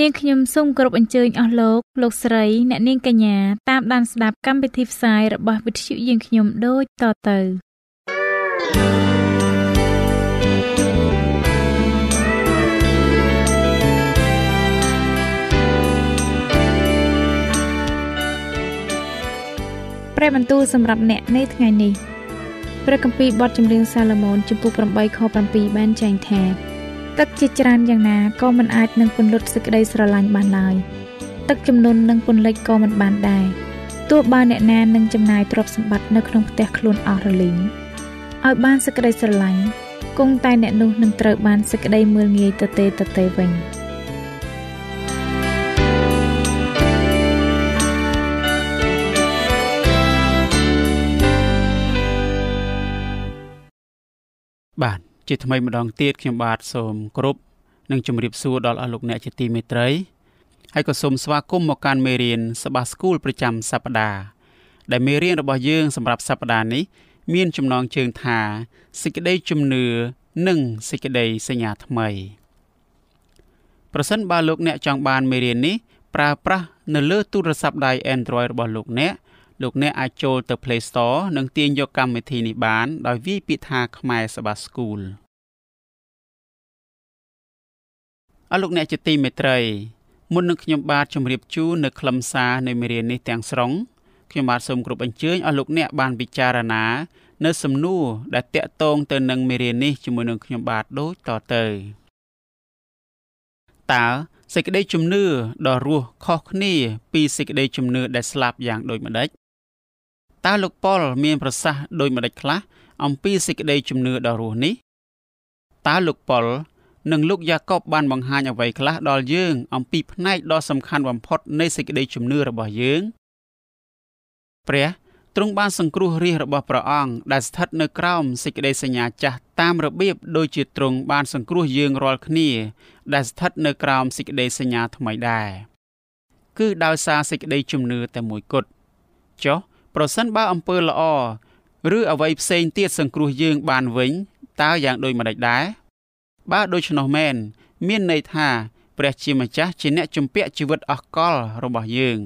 នាងខ្ញុំសូមគោរពអញ្ជើញអស់លោកលោកស្រីអ្នកនាងកញ្ញាតាមដានស្ដាប់កម្មវិធីផ្សាយរបស់វិទ្យុយើងខ្ញុំដូចតទៅព្រះបន្ទូលសម្រាប់អ្នកនៅថ្ងៃនេះព្រះគម្ពីរបទចម្រៀងសាឡូមោនជំពូក8ខ7បានចែងថា ទឹកជាច្រើនយ៉ាងណាក៏មិនអាចនឹងពន្លត់សេចក្តីស្រឡាញ់បានឡើយទឹកចំនួននឹងពន្លិចក៏មិនបានដែរទោះបើអ្នកណានឹងចំណាយទ្រព្យសម្បត្តិនៅក្នុងផ្ទះខ្លួនអស់រលីងឲ្យបានសេចក្តីស្រឡាញ់គង់តែអ្នកនោះនឹងត្រូវបានសេចក្តីមើលងាយទៅទេទៅទេវិញបាទ ជាថ្មីម្ដងទៀតខ្ញុំបាទសូមគោរពនិងជម្រាបសួរដល់អស់លោកអ្នកជាទីមេត្រីហើយក៏សូមស្វាគមន៍មកកាន់មេរៀនសបាស្គូលប្រចាំសប្ដាហ៍ដែលមេរៀនរបស់យើងសម្រាប់សប្ដាហ៍នេះ មានចំណងជើងថាសេចក្តីជំនឿនិងសេចក្តីសញ្ញាថ្មីប្រសិនបើលោកអ្នកចង់បានមេរៀននេះប្រើប្រាស់នៅលើទូរស័ព្ទដៃ Android របស់លោកអ្នក លោកអ្នកអាចចូលទៅ Play Store និងទាញយកកម្មវិធីនេះបាន ដោយវាយពាក្យថាខ្មែរសបាស្គូលអរលោកអ្នកជាទីមេត្រីមុននឹងខ្ញុំបាទជម្រាបជូននៅខ្លឹមសារនៃមេរៀននេះទាំងស្រុងខ្ញុំបាទសូមគោរពអញ្ជើញអស់លោកអ្នកបានពិចារណា នៅសំណួរដែលតាក់ទងទៅនឹងមេរៀននេះជាមួយនឹងខ្ញុំបាទដូចតទៅតើសេចក្តីជំនឿដ៏រស់ខុសគ្នាពីសេចក្តីជំនឿដែលស្លាប់យ៉ាងដូចម្តេច តើលោកប៉ុលមានប្រសាសន៍ដូចម្តេចខ្លះអំពីសេចក្តីជំនឿដ៏រស់នេះតើលោកប៉ុលនិងលោកយ៉ាកុបបានបង្ហាញអ្វីខ្លះដល់យើង អំពីផ្នែកដ៏សំខាន់បំផុតនៃសេចក្តីជំនឿរបស់យើងព្រះទ្រង់បានសង្គ្រោះរាជរបស់ព្រះអង្គដែលស្ថិតនៅក្រោមសេចក្តីសញ្ញាចាស់តាមរបៀបដូចជាទ្រង់បានសង្គ្រោះយើងរាល់គ្នា ដែលស្ថិតនៅក្រោមសេចក្តីសញ្ញាថ្មីដែរគឺដោយសារសេចក្តីជំនឿតែមួយគត់ចុះ ប្រសិនបើអំពើល្អឬអ្វីផ្សេងទៀតសង្គ្រោះយើងបានវិញតើយ៉ាងដូចម្តេចដែរបើដូច្នោះមែនមានន័យថាព្រះជាម្ចាស់ជាអ្នកជំពាក់ជីវិតអស់កលរបស់យើង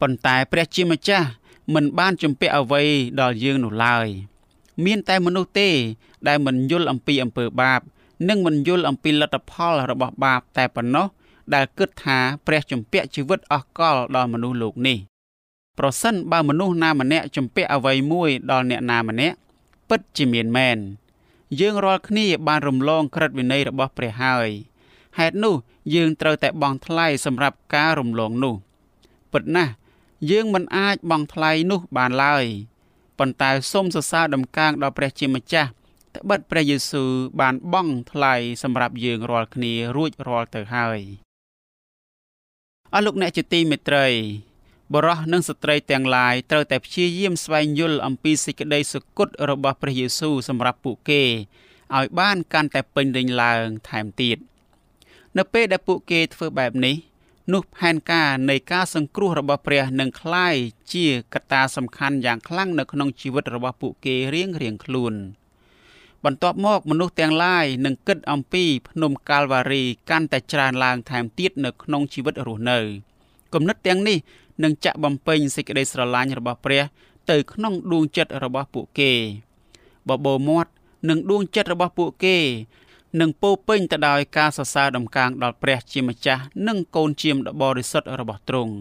ប៉ុន្តែព្រះជាម្ចាស់មិនបានជំពាក់អ្វីដល់យើងនោះឡើយមានតែមនុស្សទេ ដែលមិនយល់អំពីអំពើបាប និងមិនយល់អំពីលទ្ធផលរបស់បាបតែប៉ុណ្ណោះដែលគិតថាព្រះជំពាក់ជីវិតអស់កលដល់មនុស្សលោកនេះ ប្រសិនបើមនុស្សណាម្នាក់ជំពាក់អ្វីមួយដល់អ្នកណាម្នាក់ពិតជាមានមែនយើងរាល់គ្នាបានរំលងក្រឹតវិន័យរបស់ព្រះហើយហេតុនោះយើងត្រូវតែបង់ថ្លៃសម្រាប់ការរំលងនោះពិតណាស់យើងមិនអាចបង់ថ្លៃនោះបានឡើយប៉ុន្តែសូមសរសើរដំកើងដល់ព្រះជាម្ចាស់ត្បិតព្រះយេស៊ូវបានបង់ថ្លៃសម្រាប់យើងរាល់គ្នារួចរាល់ទៅហើយអរលោកអ្នកជាទីមេត្រី បរោះនិងស្ត្រីទាំងឡាយត្រូវតែព្យាយាមស្វែងយល់អំពីសេចក្តីសុគតរបស់ព្រះយេស៊ូវសម្រាប់ពួកគេឲ្យបានកាន់តែពេញលេញឡើងថែមទៀតនៅពេលដែលពួកគេធ្វើបែបនេះនោះផែនការនៃការសង្គ្រោះរបស់ព្រះនឹងคล้ายជាកត្តាសំខាន់យ៉ាងខ្លាំងនៅក្នុងជីវិតរបស់ពួកគេរៀងរៀងខ្លួនបន្ទាប់មកមនុស្សទាំងឡាយនឹងគិតអំពីភ្នំកាល់វ៉ារីកាន់តែច្រើនឡើងថែមទៀតនៅក្នុងជីវិតរស់នៅគំនិតទាំងនេះ នឹងចាក់បំពេញសេចក្តីស្រឡាញ់របស់ព្រះ ទៅក្នុងដួងចិត្តរបស់ពួកគេបបោមាត់និងដួងចិត្តរបស់ពួកគេនឹងពោពេញទៅដោយការសរសើរដំកើងដល់ព្រះជាម្ចាស់និងកូនជាមដ៏បរិសុទ្ធរបស់ទ្រង់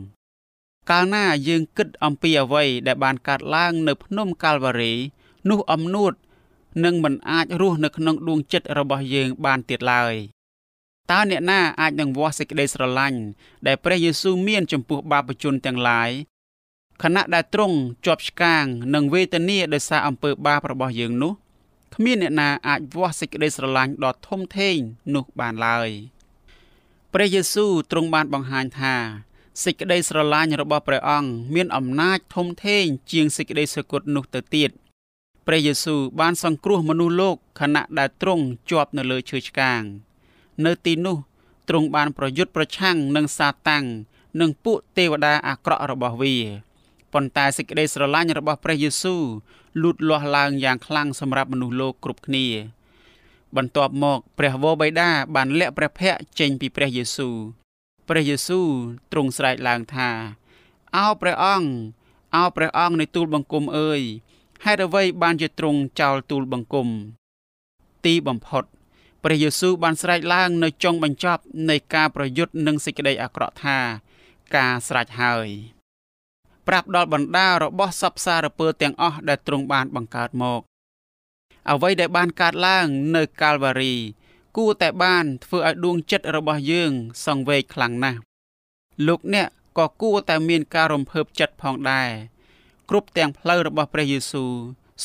កាលណាយើងគិតអំពីអ្វីដែលបានកើតឡើងនៅភ្នំកាល់វ៉ារីនោះអំនួតនឹងមិនអាចរស់នៅក្នុងដួងចិត្តរបស់យើងបានទៀតឡើយ តើអ្នកណាអាចនឹងវាស់សេចក្តីស្រឡាញ់ដែលព្រះយេស៊ូវមានចំពោះបាបជនទាំងឡាយខណៈដែលទ្រង់ជាប់ឆ្កាងនិងវេទនាដោយសារអំពើបាបរបស់យើងនោះគ្មានអ្នកណាអាចវាស់សេចក្តីស្រឡាញ់ដ៏ធំធេងនោះបានឡើយព្រះយេស៊ូវទ្រង់បានបង្ហាញថាសេចក្តីស្រឡាញ់របស់ព្រះអង្គមានអំណាចធំធេងជាងសេចក្តីសគត់នោះទៅទៀតព្រះយេស៊ូវបានសង្គ្រោះមនុស្សលោកខណៈដែលទ្រង់ជាប់នៅលើឈើឆ្កាង នៅទីនោះទ្រង់បានប្រយុទ្ធប្រឆាំងនឹងសាតាំងនិងពួកទេវតាអាក្រក់របស់វាប៉ុន្តែសេចក្តីស្រឡាញ់របស់ព្រះយេស៊ូវលូតលាស់ឡើងយ៉ាងខ្លាំងសម្រាប់មនុស្សលោកគ្រប់គ្នា បន្ទាប់មក ព្រះវរបិតាបានលាក់ព្រះភ័ក្ត្រចេញពីព្រះយេស៊ូវព្រះយេស៊ូវទ្រង់ស្រែកឡើងថាអោព្រះអង្គអោព្រះអង្គនៃទូលបង្គំអើយហេតុអ្វីបានជាទ្រង់ចោលទូលបង្គំ ទីបំផុត ព្រះយេស៊ូវបានស្រែកឡើងនៅចុងបញ្ចប់នៃការប្រយុទ្ធនឹងសេចក្តីអាក្រក់ថាការស្រេចហើយប្រាប់ដល់បណ្ដារបស់សពសារពើទាំងអស់ដែលទ្រង់បានបង្កើតមក អ្វីដែលបានកើតឡើងនៅកាល់វ៉ារី គួរតែបានធ្វើឲ្យដួងចិត្តរបស់យើងសង្វេគខ្លាំងណាស់លោកអ្នកក៏គួរតែមានការរំភើបចិត្តផងដែរគ្រប់ទាំងផ្លូវរបស់ព្រះយេស៊ូវ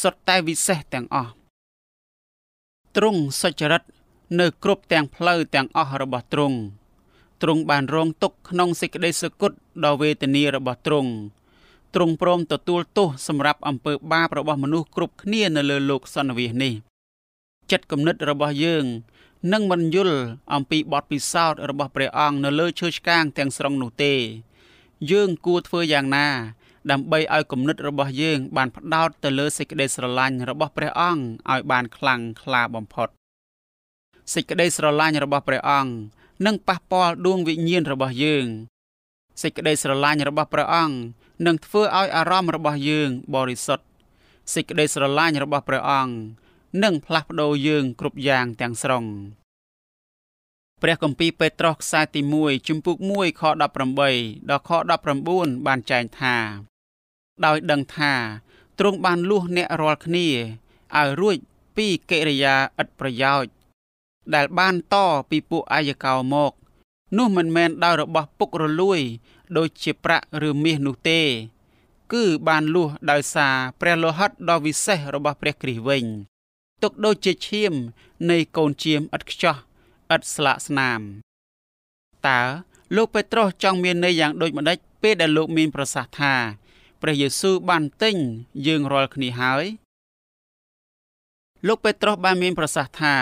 សុទ្ធតែវិសេសទាំងអស់ទ្រង់សុចរិត នៅគ្រប់ទាំងផ្លូវទាំងអស់របស់ទ្រង់ទ្រង់បានរងទុក្ខក្នុងសេចក្តីសគត់ដ៏វេទនារបស់ទ្រង់ទ្រង់ព្រមទទួលទោសសម្រាប់អំពើបាបរបស់មនុស្សគ្រប់គ្នានៅលើលោកសន្និវាសនេះចិត្តគំនិតរបស់យើងនឹងមិនយល់អំពីបទពិសោធន៍របស់ព្រះអង្គនៅលើឈើឆ្កាងទាំងស្រុងនោះទេ យើងគួរធ្វើយ៉ាងណា ដើម្បីឲ្យគំនិតរបស់យើង បានផ្ដោតទៅលើសេចក្តីស្រឡាញ់របស់ព្រះអង្គឲ្យបានខ្លាំងក្លាបំផុត សេចក្តីស្រឡាញ់របស់ព្រះអង្គនឹងប៉ះពាល់ដួងវិញ្ញាណរបស់យើងសេចក្តីស្រឡាញ់របស់ព្រះអង្គនឹងធ្វើឲ្យអារម្មណ៍របស់យើងបរិសុទ្ធសេចក្តីស្រឡាញ់របស់ព្រះអង្គនឹងផ្លាស់ប្ដូរយើងគ្រប់យ៉ាងទាំងស្រុងព្រះគម្ពីរពេត្រុសខ្សែទី1ជំពូក1ខ18ដល់ខ19បានចែងថា ដោយដឹងថាទ្រង់បានលួសអ្នករាល់គ្នាឲ្យរួចពីកិរិយាឥតប្រយោជន៍ ដែលបានតពីពួកអាយកោមក នោះមិនមែនដោយរបស់ពុករលួយ ដូចជាប្រាក់ឬមាសនោះទេ គឺបានលួសដោយសារព្រះលោហិតដ៏វិសេសរបស់ព្រះគ្រីស្ទវិញទុកដូចជាឈាមនៃកូនជៀមឥតខ្ចោះឥតស្លាកស្នាមតើលោកពេត្រុសចង់មានន័យយ៉ាងដូចម្ដេចពេលដែលលោកមានប្រសាសន៍ថាព្រះយេស៊ូវបានទិញយើងរាល់គ្នាហើយលោកពេត្រុសបានមានប្រសាសន៍ថា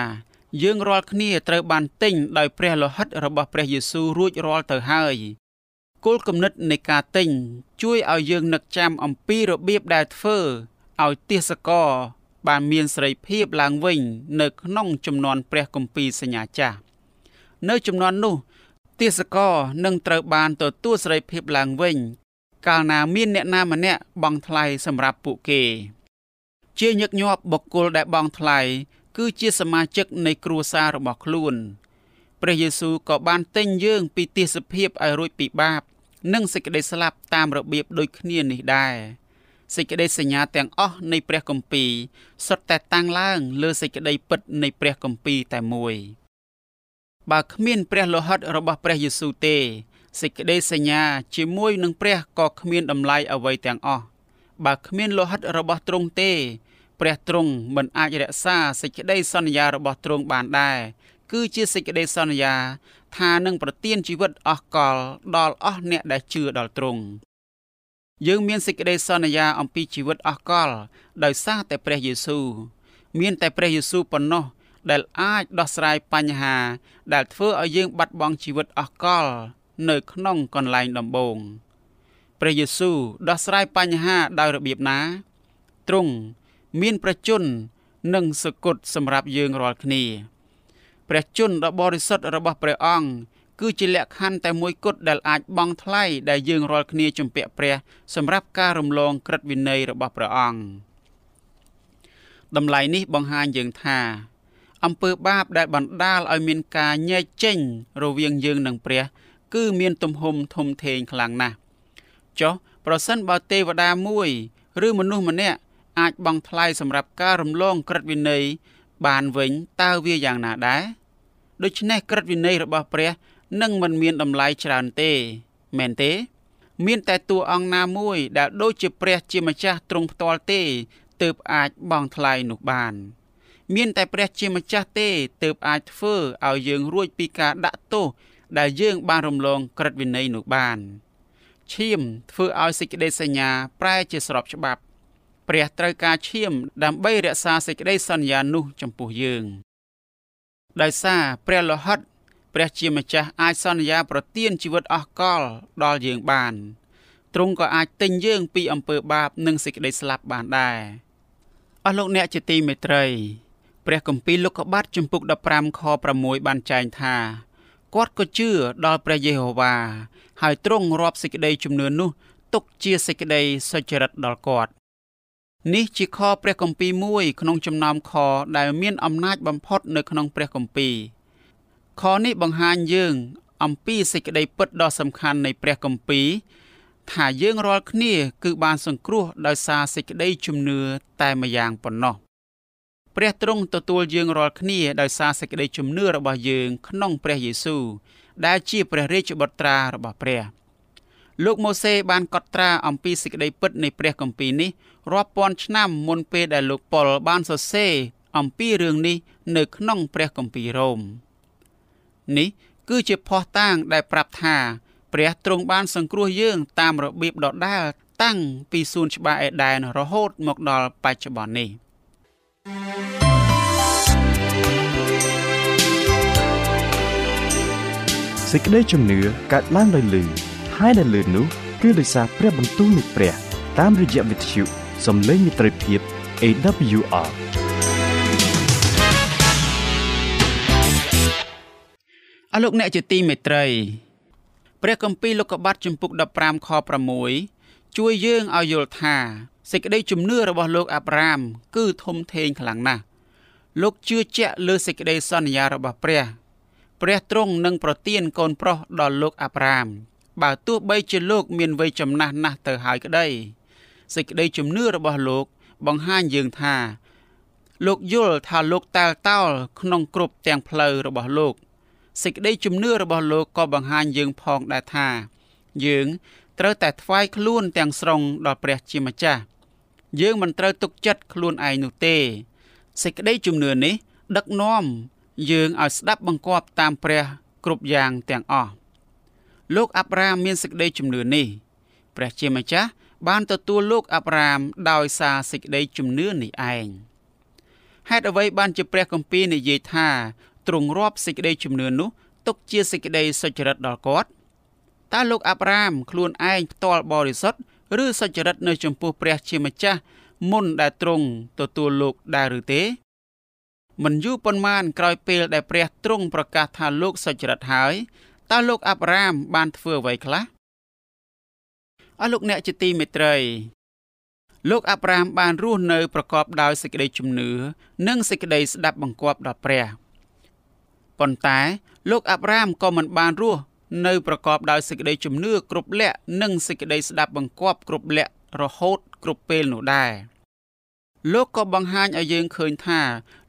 យើងរាល់គ្នាត្រូវបានទិញដោយព្រះលោហិតរបស់ព្រះយេស៊ូវរួចរាល់ទៅហើយគោលគំនិតនៃការទិញជួយឲ្យយើងនឹកចាំអំពីរបៀបដែលធ្វើឲ្យទាសករបានមានសេរីភាពឡើងវិញ នៅក្នុងចំនួនព្រះគម្ពីរសញ្ញាចាស់នៅចំនួននោះទាសករនឹងត្រូវបានទទួលសេរីភាពឡើងវិញ កាលណាមានអ្នកណាម្នាក់បង់ថ្លៃសម្រាប់ពួកគេ ជាញឹកញាប់បុគ្គលដែលបង់ថ្លៃ គឺជាសមាជិកនៃគ្រួសាររបស់ខ្លួនព្រះយេស៊ូវក៏បានទិញយើងពីទាសភាពឲ្យរួចពីបាប និងសេចក្តីស្លាប់តាមរបៀបដូចគ្នានេះដែរសេចក្តីសញ្ញាទាំងអស់នៃព្រះគម្ពីរសុទ្ធតែតាំងឡើងលើសេចក្តីពិតនៃព្រះគម្ពីរតែមួយបើគ្មានព្រះលោហិតរបស់ព្រះយេស៊ូវទេសេចក្តីសញ្ញាជាមួយនឹងព្រះក៏គ្មានតម្លៃអ្វីទាំងអស់បើគ្មានលោហិតរបស់ទ្រង់ទេ ព្រះទ្រង់មិនអាចរក្សាសេចក្តីសន្យារបស់ទ្រង់បានដែរគឺជាសេចក្តីសន្យា ថានឹងប្រទានជីវិតអស់កលដល់អស់អ្នកដែលជឿដល់ទ្រង់យើងមានសេចក្តីសន្យាអំពីជីវិតអស់កល ដោយសារតែព្រះយេស៊ូវមានតែព្រះយេស៊ូវប៉ុណ្ណោះដែលអាចដោះស្រាយបញ្ហា ដែលធ្វើឲ្យយើងបាត់បង់ជីវិតអស់កល នៅក្នុងកន្លែងដំបូងព្រះយេស៊ូវដោះស្រាយបញ្ហាដោយរបៀបណាទ្រង់ មានព្រះជន្មនិងសគត់សម្រាប់យើងរាល់គ្នាព្រះជន្មដ៏បរិសុទ្ធរបស់ព្រះអង្គគឺជាលក្ខខណ្ឌតែមួយគត់ដែលអាចបង់ថ្លៃដែលយើងរាល់គ្នាជំពាក់ព្រះ សម្រាប់ការរំលងក្រឹតវិន័យរបស់ព្រះអង្គតម្លៃនេះបង្ហាញយើងថាអំពើបាបដែលបណ្ដាលឲ្យមានការញែកចេញ រវាងយើងនិងព្រះ គឺមានទំហំធំធេងខ្លាំងណាស់ចុះប្រសិនបើទេវតាមួយ ឬមនុស្សម្នាក់ អាចបង់ថ្លៃសម្រាប់ការរំលងក្រឹតវិន័យបានវិញតើវាយ៉ាងណាដែរដូច្នេះក្រឹតវិន័យរបស់ព្រះនឹងមិនមានតម្លៃច្រើនទេមែនទេ មានតែតួអង្គណាមួយដែលដូចជាព្រះជាម្ចាស់ទ្រង់ផ្ទាល់ទេទើបអាចបង់ថ្លៃនោះបាន មានតែព្រះជាម្ចាស់ទេទើបអាចធ្វើឲ្យយើងរួចពីការដាក់ទោសដែលយើងបានរំលងក្រឹតវិន័យនោះបានឈាមធ្វើឲ្យសេចក្តីសញ្ញាប្រែជាស្របច្បាប់ ព្រះត្រូវការឈាមដើម្បីរក្សាសេចក្តីសន្យានោះចំពោះយើង ដោយសារព្រះលោហិតព្រះជាម្ចាស់អាចសន្យាប្រទានជីវិតអស់កលដល់យើងបានទ្រង់ក៏អាចទិញយើងពីអំពើបាបនិងសេចក្តីស្លាប់បានដែរអស់លោកអ្នកជាទីមេត្រី ព្រះគម្ពីរលោកុបាទជំពូក15ខ6បានចែងថាគាត់ក៏ជឿដល់ព្រះយេហូវ៉ាហើយទ្រង់រាប់សេចក្តីជំនឿនោះទុកជាសេចក្តីសុចរិតដល់គាត់ នេះជាខព្រះគម្ពីរមួយក្នុងចំណោមខដែលមានអំណាចបំផុតនៅក្នុងព្រះគម្ពីរខនេះបង្ហាញយើងអំពីសេចក្តីពិតដ៏សំខាន់នៃព្រះគម្ពីរថាយើងរាល់គ្នាគឺបានសង្គ្រោះដោយសារសេចក្តីជំនឿតែម្យ៉ាងប៉ុណ្ណោះព្រះទ្រង់ទទួលយើងរាល់គ្នាដោយសារសេចក្តីជំនឿរបស់យើងក្នុងព្រះយេស៊ូវដែលជាព្រះរាជបុត្រារបស់ព្រះ លោកម៉ូសេបានកត់ត្រាអំពីសេចក្តីពិតនៃព្រះគម្ពីរនេះ រាប់ពាន់ឆ្នាំមុនពេលដែលលោកប៉ុលបានសរសេរអំពីរឿងនេះនៅក្នុងព្រះគម្ពីររ៉ូមនេះគឺជាភ័ស្តុតាងដែលប្រាប់ថា ព្រះទ្រង់បានសង្គ្រោះយើងតាមរបៀបដដែលតាំងពីសួនច្បារអេដែនរហូតមកដល់បច្ចុប្បន្ននេះសេចក្តីជំនឿកើតឡើងដោយលឺហើយដែលលឺនោះគឺដោយសារព្រះបន្ទូលនៃព្រះតាមរយៈវិទ្យុ សំឡេងមិត្តភាព AWR អរលោកអ្នកជាទីមេត្រីព្រះគម្ពីរលោកុបាទជំពូក15ខ6ជួយយើងឲ្យយល់ថាសេចក្តីជំនឿរបស់លោកអាប់រ៉ាម គឺធំធេងខ្លាំងណាស់លោកជឿជាក់លើសេចក្តីសន្យារបស់ព្រះ ព្រះទ្រង់នឹងប្រទានកូនប្រុសដល់លោកអាប់រ៉ាមបើទោះបីជាលោកមានវ័យចំណាស់ណាស់ទៅហើយក្តី សេចក្តីជំនឿរបស់លោក បង្ហាញយើងថា លោកយល់ថាលោកតែលតោលក្នុងគ្រប់ទាំងផ្លូវរបស់លោកសេចក្តីជំនឿរបស់លោកក៏បង្ហាញយើងផងដែរថា យើងត្រូវតែថ្វាយខ្លួនទាំងស្រុងដល់ព្រះជាម្ចាស់យើងមិនត្រូវទុកចិត្តខ្លួនឯងនោះទេសេចក្តីជំនឿនេះ ដឹកនាំយើងឲ្យស្ដាប់បង្គាប់តាមព្រះគ្រប់យ៉ាងទាំងអស់លោកអាប់រ៉ាមមានសេចក្តីជំនឿនេះព្រះជាម្ចាស់ បានទទួលលោកអាប់រ៉ាមដោយសារសេចក្តីជំនឿនេះឯងហេតុអ្វីបានជាព្រះគម្ពីរនិយាយថាទ្រង់រាប់សេចក្តីជំនឿនោះទុកជាសេចក្តីសុចរិតដល់គាត់តើលោកអាប់រ៉ាមខ្លួនឯងផ្ទាល់បរិសុទ្ធឬសុចរិតនៅចំពោះព្រះជាម្ចាស់មុនដែលទ្រង់ទទួលលោកដែរឬទេមិនយូរប៉ុន្មានក្រោយពេលដែលព្រះទ្រង់ប្រកាសថាលោកសុចរិតហើយតើលោកអាប់រ៉ាមបានធ្វើអ្វីខ្លះ អស់លោកអ្នកជាទីមេត្រីលោកអាប់រ៉ាមបានរស់នៅប្រកបដោយសេចក្តីជំនឿនិងសេចក្តីស្ដាប់បង្គាប់ដល់ព្រះប៉ុន្តែលោកអាប់រ៉ាមក៏មិនបានរស់នៅប្រកបដោយសេចក្តីជំនឿគ្រប់លក្ខនិងសេចក្តីស្ដាប់បង្គាប់គ្រប់លក្ខរហូតគ្រប់ពេលនោះដែរលោកក៏បង្ហាញឲ្យយើងឃើញថា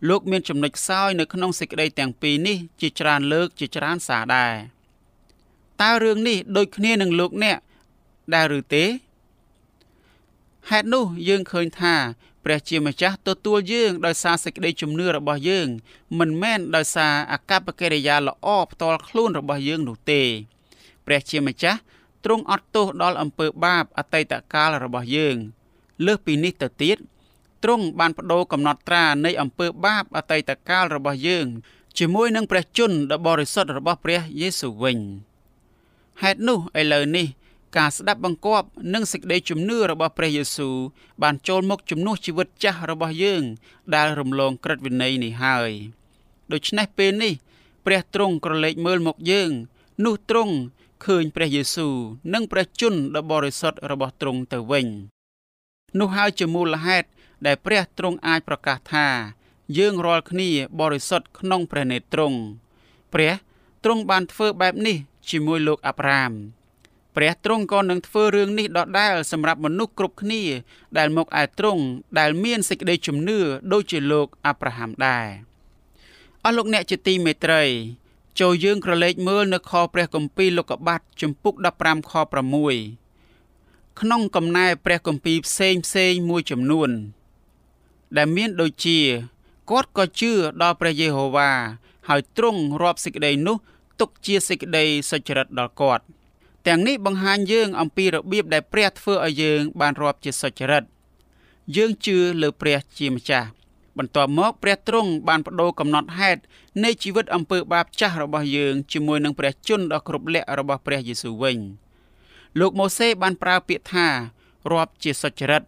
លោកមានចំណុចខ្សោយនៅក្នុងសេចក្តីទាំងពីរនេះជាច្រើនលើកជាច្រើនសារដែរតើរឿងនេះដូចគ្នានឹងលោកអ្នក ដែរឬទេហេតុនោះយើងឃើញថាព្រះជាម្ចាស់ទទួលយើងដោយសារសេចក្តីជំនឿរបស់យើង មិនមែនដោយសារអកប្បកិរិយាល្អផ្ទាល់ខ្លួនរបស់យើងនោះទេ ព្រះជាម្ចាស់ទ្រង់អត់ទោសដល់អំពើបាបអតីតកាលរបស់យើង លើសពីនេះទៅទៀតទ្រង់បានបដូរកំណត់ត្រានៃអំពើបាបអតីតកាលរបស់យើង ជាមួយនឹងព្រះជន្មដ៏បរិសុទ្ធរបស់ព្រះយេស៊ូវវិញហេតុនោះឥឡូវនេះ ការស្ដាប់បង្គាប់និងសេចក្តីជំនឿរបស់ព្រះយេស៊ូវបានចូលមកជំនួសជីវិតចាស់របស់យើង ដែលរំលងក្រឹតវិន័យនេះហើយដូច្នេះពេលនេះ ព្រះទ្រង់ក្រឡេកមើលមកយើង នោះទ្រង់ឃើញព្រះយេស៊ូវនិងព្រះជន្មដ៏បរិសុទ្ធរបស់ទ្រង់ទៅវិញនោះហើយជាមូលហេតុដែលព្រះទ្រង់អាចប្រកាសថា យើងរាល់គ្នាបរិសុទ្ធក្នុងព្រះនេត្រទ្រង់ព្រះទ្រង់បានធ្វើបែបនេះជាមួយលោកអាប់រ៉ាម ព្រះទ្រង់ក៏នឹងធ្វើរឿងនេះដដែលសម្រាប់មនុស្សគ្រប់គ្នា ដែលមកឯទ្រង់ដែលមានសេចក្តីជំនឿដូចជាលោកអាប់រ៉ាហាំដែរអស់លោកអ្នកជាទីមេត្រីចូលយើងក្រឡេកមើលនៅខព្រះគម្ពីរលោកុបាទជំពូក15ខ6ក្នុងកំណែព្រះគម្ពីរផ្សេងផ្សេងមួយចំនួន ដែលមានដូចជាគាត់ក៏ជឿដល់ព្រះយេហូវ៉ាហើយទ្រង់រាប់សេចក្តីនោះទុកជាសេចក្តីសុចរិតដល់គាត់ ទាំងនេះបង្ហាញយើងអំពីរបៀបដែលព្រះធ្វើឲ្យយើងបានរាប់ជាសុចរិតយើងជឿលើព្រះជាម្ចាស់បន្ទាប់មកព្រះទ្រង់បានបដូរកំណត់ហេតុនៃជីវិតអំពើបាបចាស់របស់យើងជាមួយនឹងព្រះជន្មដ៏គ្រប់លក្ខរបស់ព្រះយេស៊ូវវិញលោកម៉ូសេបានប្រើពាក្យថារាប់ជាសុចរិត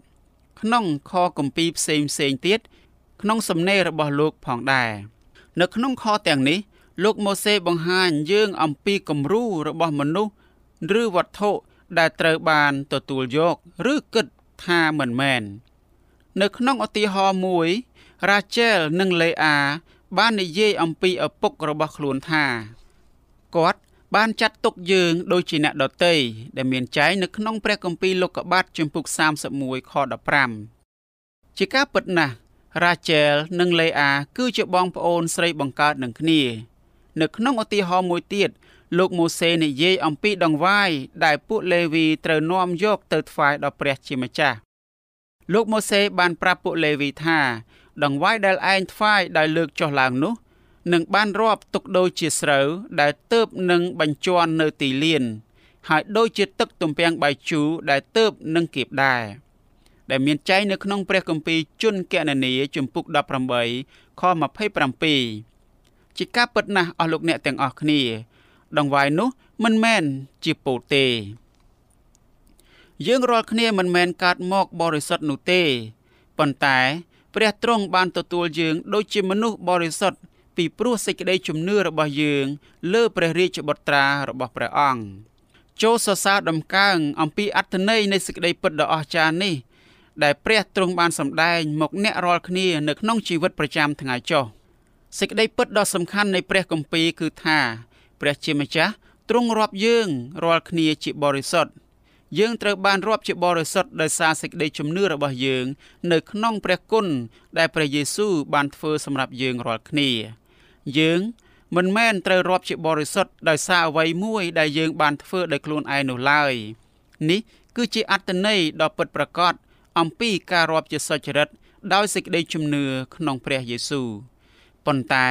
ក្នុងខគម្ពីរផ្សេងផ្សេងទៀតក្នុងសំណេររបស់លោកផងដែរនៅក្នុងខទាំងនេះ លោកម៉ូសេបង្ហាញយើងអំពីគំរូរបស់មនុស្ស ឬវត្ថុដែលត្រូវបានទទួលយកឬគិតថាមិនមែននៅក្នុងឧទាហរណ៍មួយរ៉ាជែលនិងលេអា បាននិយាយអំពីឪពុករបស់ខ្លួនថាគាត់បានចាត់ទុកយើងដូចជាអ្នកដតីដែលមានចែងនៅក្នុងព្រះគម្ពីរលោកុបាទជំពូក31ខ15ជាការពិតណាស់រ៉ាជែលនិងលេអាគឺជាបងប្អូនស្រីបង្កើតនឹងគ្នា នៅក្នុងឧទាហរណ៍មួយទៀត លោកម៉ូសេនិយាយអំពីដង្វាយដែលពួកលេវីត្រូវនាំយកទៅថ្វាយដល់ព្រះជាម្ចាស់លោកម៉ូសេបានប្រាប់ពួកលេវីថា ដង្វាយដែលឯងថ្វាយដោយលើកចុះឡើងនោះនឹងបានរាប់ទុកដូចជាស្រូវដែលទៅបនឹងបញ្ជាន់នៅទីលាន ហើយដូចជាទឹកទំពាំងបាយជូរដែលទៅបនឹងគៀបដែរដែលមានចែងនៅក្នុងព្រះគម្ពីរជនកណនីជំពូក18ខ27ជាការពិតណាស់អស់លោកអ្នកទាំងអស់គ្នា ដង្វាយនោះមិនមែនជាពោតទេ យើងរាល់គ្នាមិនមែនកើតមកបរិសុទ្ធនោះទេប៉ុន្តែ ព្រះទ្រង់បានទទួលយើងដូចជាមនុស្សបរិសុទ្ធពីព្រោះសេចក្តីជំនឿរបស់យើង លើព្រះរាជបុត្រារបស់ព្រះអង្គចូលសរសើរដំកើងអំពីអត្ថន័យនៃសេចក្តីពិតដ៏អស្ចារ្យនេះ ដែលព្រះទ្រង់បានសម្ដែងមកអ្នករាល់គ្នានៅក្នុងជីវិតប្រចាំថ្ងៃចុះសេចក្តីពិតដ៏សំខាន់នៃព្រះគម្ពីរគឺថា ព្រះជាម្ចាស់ទ្រង់រាប់យើងរាល់គ្នាជាបរិសុទ្ធយើងត្រូវបានរាប់ជាបរិសុទ្ធដោយសារសេចក្តីជំនឿរបស់យើង នៅក្នុងព្រះគុណដែលព្រះយេស៊ូវបានធ្វើសម្រាប់យើងរាល់គ្នា យើងមិនមែនត្រូវរាប់ជាបរិសុទ្ធដោយសារអ្វីមួយដែលយើងបានធ្វើដោយខ្លួនឯងនោះឡើយនេះគឺជាអត្តន័យដ៏ពិតប្រាកដអំពីការរាប់ជាសុចរិតដោយសេចក្តីជំនឿក្នុងព្រះយេស៊ូវប៉ុន្តែ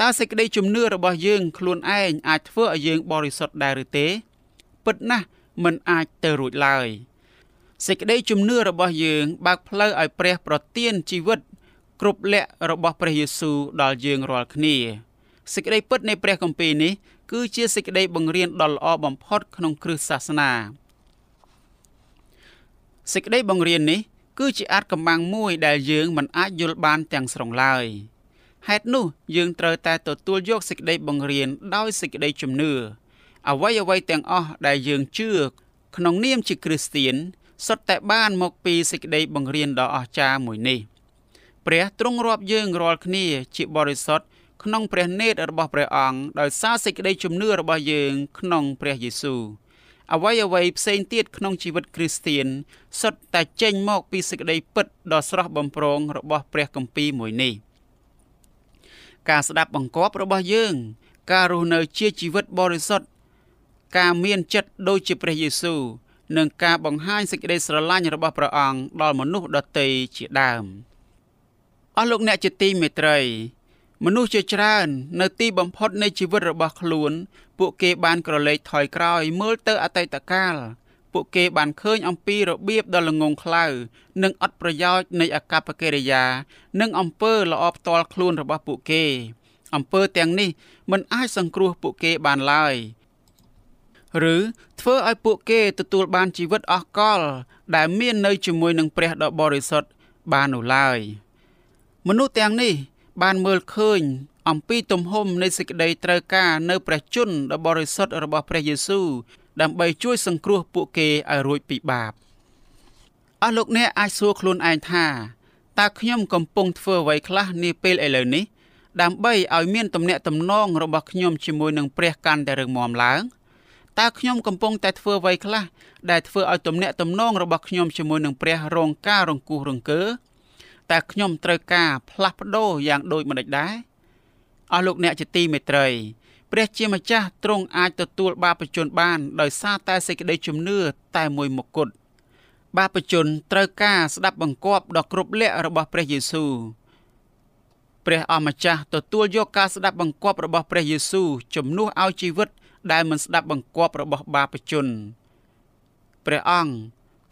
តើសេចក្តីជំនឿរបស់យើងខ្លួនឯងអាចធ្វើឲ្យយើងបរិសុទ្ធដែរឬទេ ពិតណាស់មិនអាចទៅរួចឡើយសេចក្តីជំនឿរបស់យើងបើកផ្លូវឲ្យព្រះប្រទានជីវិត គ្រប់លក្ខរបស់ព្រះយេស៊ូវដល់យើងរាល់គ្នាសេចក្តីពិតនៃព្រះគម្ពីរនេះគឺជាសេចក្តីបង្រៀនដ៏ល្អបំផុតក្នុងគ្រឹះសាសនាសេចក្តីបង្រៀននេះគឺជាអាចកម្បាំងមួយដែលយើងមិនអាចយល់បានទាំងស្រុងឡើយ ហេតុនោះយើងត្រូវតែទទួលយកសេចក្តីបង្រៀនដោយសេចក្តីជំនឿអ្វីអ្វីទាំងអស់ដែលយើងជឿក្នុងនាមជាគ្រីស្ទៀនសុទ្ធតែបានមកពីសេចក្តីបង្រៀនដ៏អស្ចារ្យមួយនេះព្រះទ្រង់រាប់យើងរាល់គ្នាជាបរិសុទ្ធក្នុងព្រះនេតរបស់ព្រះអង្គដោយសារសេចក្តីជំនឿរបស់យើងក្នុងព្រះយេស៊ូវអ្វីអ្វីផ្សេងទៀតក្នុងជីវិតគ្រីស្ទៀនសុទ្ធតែចេញមកពីសេចក្តីពិតដ៏ស្រស់បំព្រងរបស់ព្រះគម្ពីរមួយនេះ ការស្ដាប់បង្គាប់របស់យើង ការរស់នៅជាជីវិតបរិសុទ្ធការមានចិត្តដូចជាព្រះយេស៊ូវនិងការបង្ហាញសេចក្តីស្រឡាញ់របស់ព្រះអង្គដល់មនុស្សដទៃជាដើមអស់លោកអ្នកជាទីមេត្រី មនុស្សជាច្រើន នៅទីបំផុតនៃជីវិតរបស់ខ្លួន ពួកគេបានក្រឡេកថយក្រោយមើលទៅអតីតកាល ពួកគេបានឃើញអំពីរបៀបដ៏ល្ងងខ្លៅនិងអត់ប្រយោជន៍នៃអកប្បកិរិយា និងអំពើល្អផ្ទាល់ខ្លួនរបស់ពួកគេអំពើទាំងនេះមិនអាចសង្គ្រោះពួកគេបានឡើយឬធ្វើឲ្យពួកគេទទួលបានជីវិតអស់កល ដែលមាននៅជាមួយនឹងព្រះដ៏បរិសុទ្ធបាននោះឡើយមនុស្សទាំងនេះបានមើលឃើញអំពីទំហំនៃសេចក្តីត្រូវការនៅព្រះជន្មដ៏បរិសុទ្ធរបស់ព្រះយេស៊ូវ ដើម្បីជួយសង្គ្រោះពួកគេឲ្យរួចពីបាបអស់លោកអ្នកអាចសួរខ្លួនឯងថាតើខ្ញុំកំពុងធ្វើអ្វីខ្លះនាពេលឥឡូវនេះ ដើម្បីឲ្យមានទំនាក់ទំនងរបស់ខ្ញុំជាមួយនឹងព្រះកាន់តែរឹងមាំឡើងតើខ្ញុំកំពុងតែធ្វើអ្វីខ្លះដែលធ្វើឲ្យទំនាក់ទំនងរបស់ខ្ញុំជាមួយនឹងព្រះរងការរង្គោះរង្គើតើខ្ញុំត្រូវការផ្លាស់ប្ដូរយ៉ាងដូចម្តេចដែរអស់លោកអ្នកជាទីមេត្រី ព្រះជាម្ចាស់ទ្រង់អាចទទួលបាបជនបាន ដោយសារតែសេចក្តីជំនឿតែមួយមុខគត់បាបជនត្រូវការស្ដាប់បង្គាប់ដ៏គ្រប់លក្ខរបស់ព្រះយេស៊ូវព្រះអម្ចាស់ទទួលយកការស្ដាប់បង្គាប់របស់ព្រះយេស៊ូវជំនួសឲ្យជីវិត ដែលមិនស្ដាប់បង្គាប់របស់បាបជនព្រះអង្គ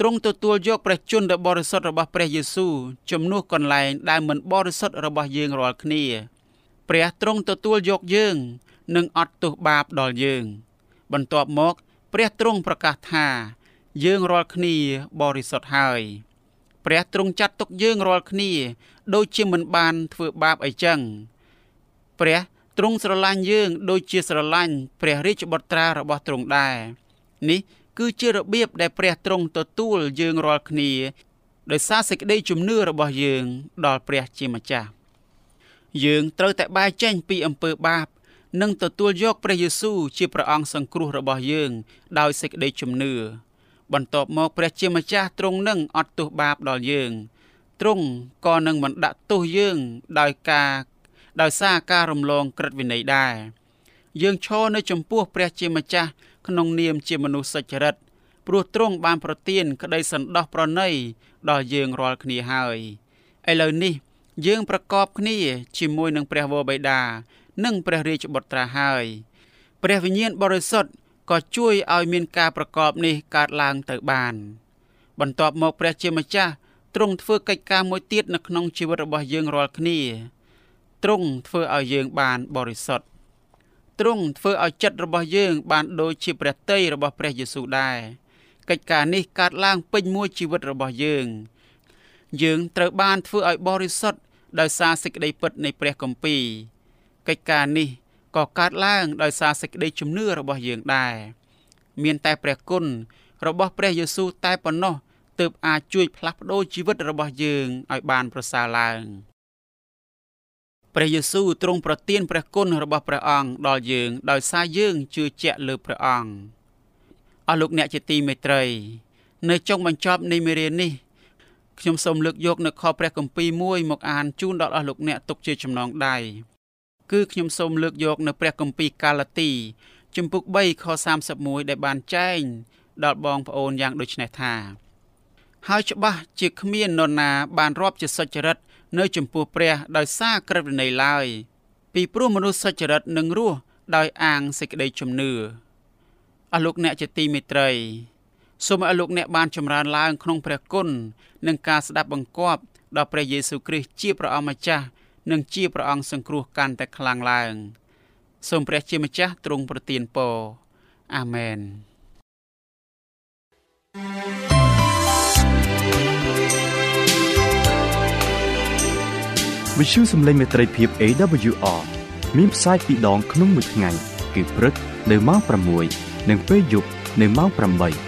ទ្រង់ទទួលយកព្រះជន្មដ៏បរិសុទ្ធរបស់ព្រះយេស៊ូវជំនួសកន្លែងដែលមិនបរិសុទ្ធរបស់យើងរាល់គ្នា ព្រះទ្រង់ទទួលយកយើង និងអត់ទោសបាបដល់យើង បន្ទាប់មក ព្រះទ្រង់ប្រកាសថា យើងរាល់គ្នាបរិសុទ្ធហើយព្រះទ្រង់ចាត់ទុកយើងរាល់គ្នា ដូចជាមិនបានធ្វើបាបអីចឹងព្រះទ្រង់ស្រឡាញ់យើង ដូចជាស្រឡាញ់ព្រះរាជបុត្រារបស់ទ្រង់ដែរនេះគឺជារបៀបដែលព្រះទ្រង់ទទួលយើងរាល់គ្នាដោយសារសេចក្តីជំនឿរបស់យើង ដល់ព្រះជាម្ចាស់យើងត្រូវតែបែកចេញពីអំពើបាប និងទទួលយកព្រះយេស៊ូវជាព្រះអង្គសង្គ្រោះរបស់យើង ដោយសេចក្តីជំនឿបន្ទាប់មកព្រះជាម្ចាស់ទ្រង់នឹងអត់ទោសបាបដល់យើងទ្រង់ក៏នឹងមិនដាក់ទោសយើងដោយការដោយសារការរំលងក្រឹតវិន័យដែរយើងឈរនៅចំពោះព្រះជាម្ចាស់ក្នុងនាមជាមនុស្សសុចរិតព្រោះទ្រង់បានប្រទានក្តីសន្តោសប្រណីដល់យើងរាល់គ្នាហើយឥឡូវនេះ យើងប្រកបគ្នាជាមួយនឹងព្រះវរបិតា និងព្រះរាជបុត្រាហើយព្រះវិញ្ញាណបរិសុទ្ធក៏ជួយឲ្យមានការប្រកបនេះកើតឡើងទៅបាន បន្ទាប់មកព្រះជាម្ចាស់ទ្រង់ធ្វើកិច្ចការមួយទៀតនៅក្នុងជីវិតរបស់យើងរាល់គ្នាទ្រង់ធ្វើឲ្យយើងបានបរិសុទ្ធទ្រង់ធ្វើឲ្យចិត្តរបស់យើងបានដូចជាព្រះតីរបស់ព្រះយេស៊ូវដែរកិច្ចការនេះកើតឡើងពេញមួយជីវិតរបស់យើង យើងត្រូវបានធ្វើឲ្យបរិសុទ្ធដោយសារសេចក្តីពិតនៃព្រះគម្ពីរ កិច្ចការនេះក៏កើតឡើងដោយសារសេចក្តីជំនឿរបស់យើងដែរមានតែព្រះគុណរបស់ព្រះយេស៊ូវតែប៉ុណ្ណោះទើបអាចជួយផ្លាស់ប្ដូរជីវិតរបស់យើងឲ្យបានប្រសើរឡើងព្រះយេស៊ូវទ្រង់ប្រទានព្រះគុណរបស់ព្រះអង្គដល់យើងដោយសារយើងជឿជាក់លើព្រះអង្គអស់លោកអ្នកជាទីមេត្រី នៅចុងបញ្ចប់នៃមេរៀននេះខ្ញុំសូមលើកយកនៅខព្រះគម្ពីរមួយមកអានជូនដល់អស់លោកអ្នកទុកជាចំណងដៃ គឺខ្ញុំសូមលើកយកនៅព្រះគម្ពីរកាឡាទី ជំពូក3ខ31ដែលបានចែងដល់បងប្អូនយ៉ាងដូចនេះថាហើយច្បាស់ជាគ្មាននរណាបានរាប់ជាសុចរិតនៅចំពោះព្រះដោយសារក្រឹតវិន័យឡើយពីព្រោះមនុស្សសុចរិតនឹងរស់ដោយអាងសេចក្តីជំនឿអស់លោកអ្នកជាទីមេត្រីសូមឲ្យលោកអ្នកបានចម្រើនឡើងក្នុងព្រះគុណនិងការស្ដាប់បង្គាប់ដល់ព្រះយេស៊ូវគ្រីស្ទជាព្រះអម្ចាស់ និងជាព្រះអង្គសង្គ្រោះកាន់តែខ្លាំងឡើងសូមព្រះជាម្ចាស់ទ្រង់ប្រទានពរអាមែនវិទ្យុសំឡេងមេត្រីភាព AWR មានផ្សាយពីរដងក្នុងមួយថ្ងៃគឺព្រឹកនៅម៉ោង6និងពេលយប់នៅម៉ោង8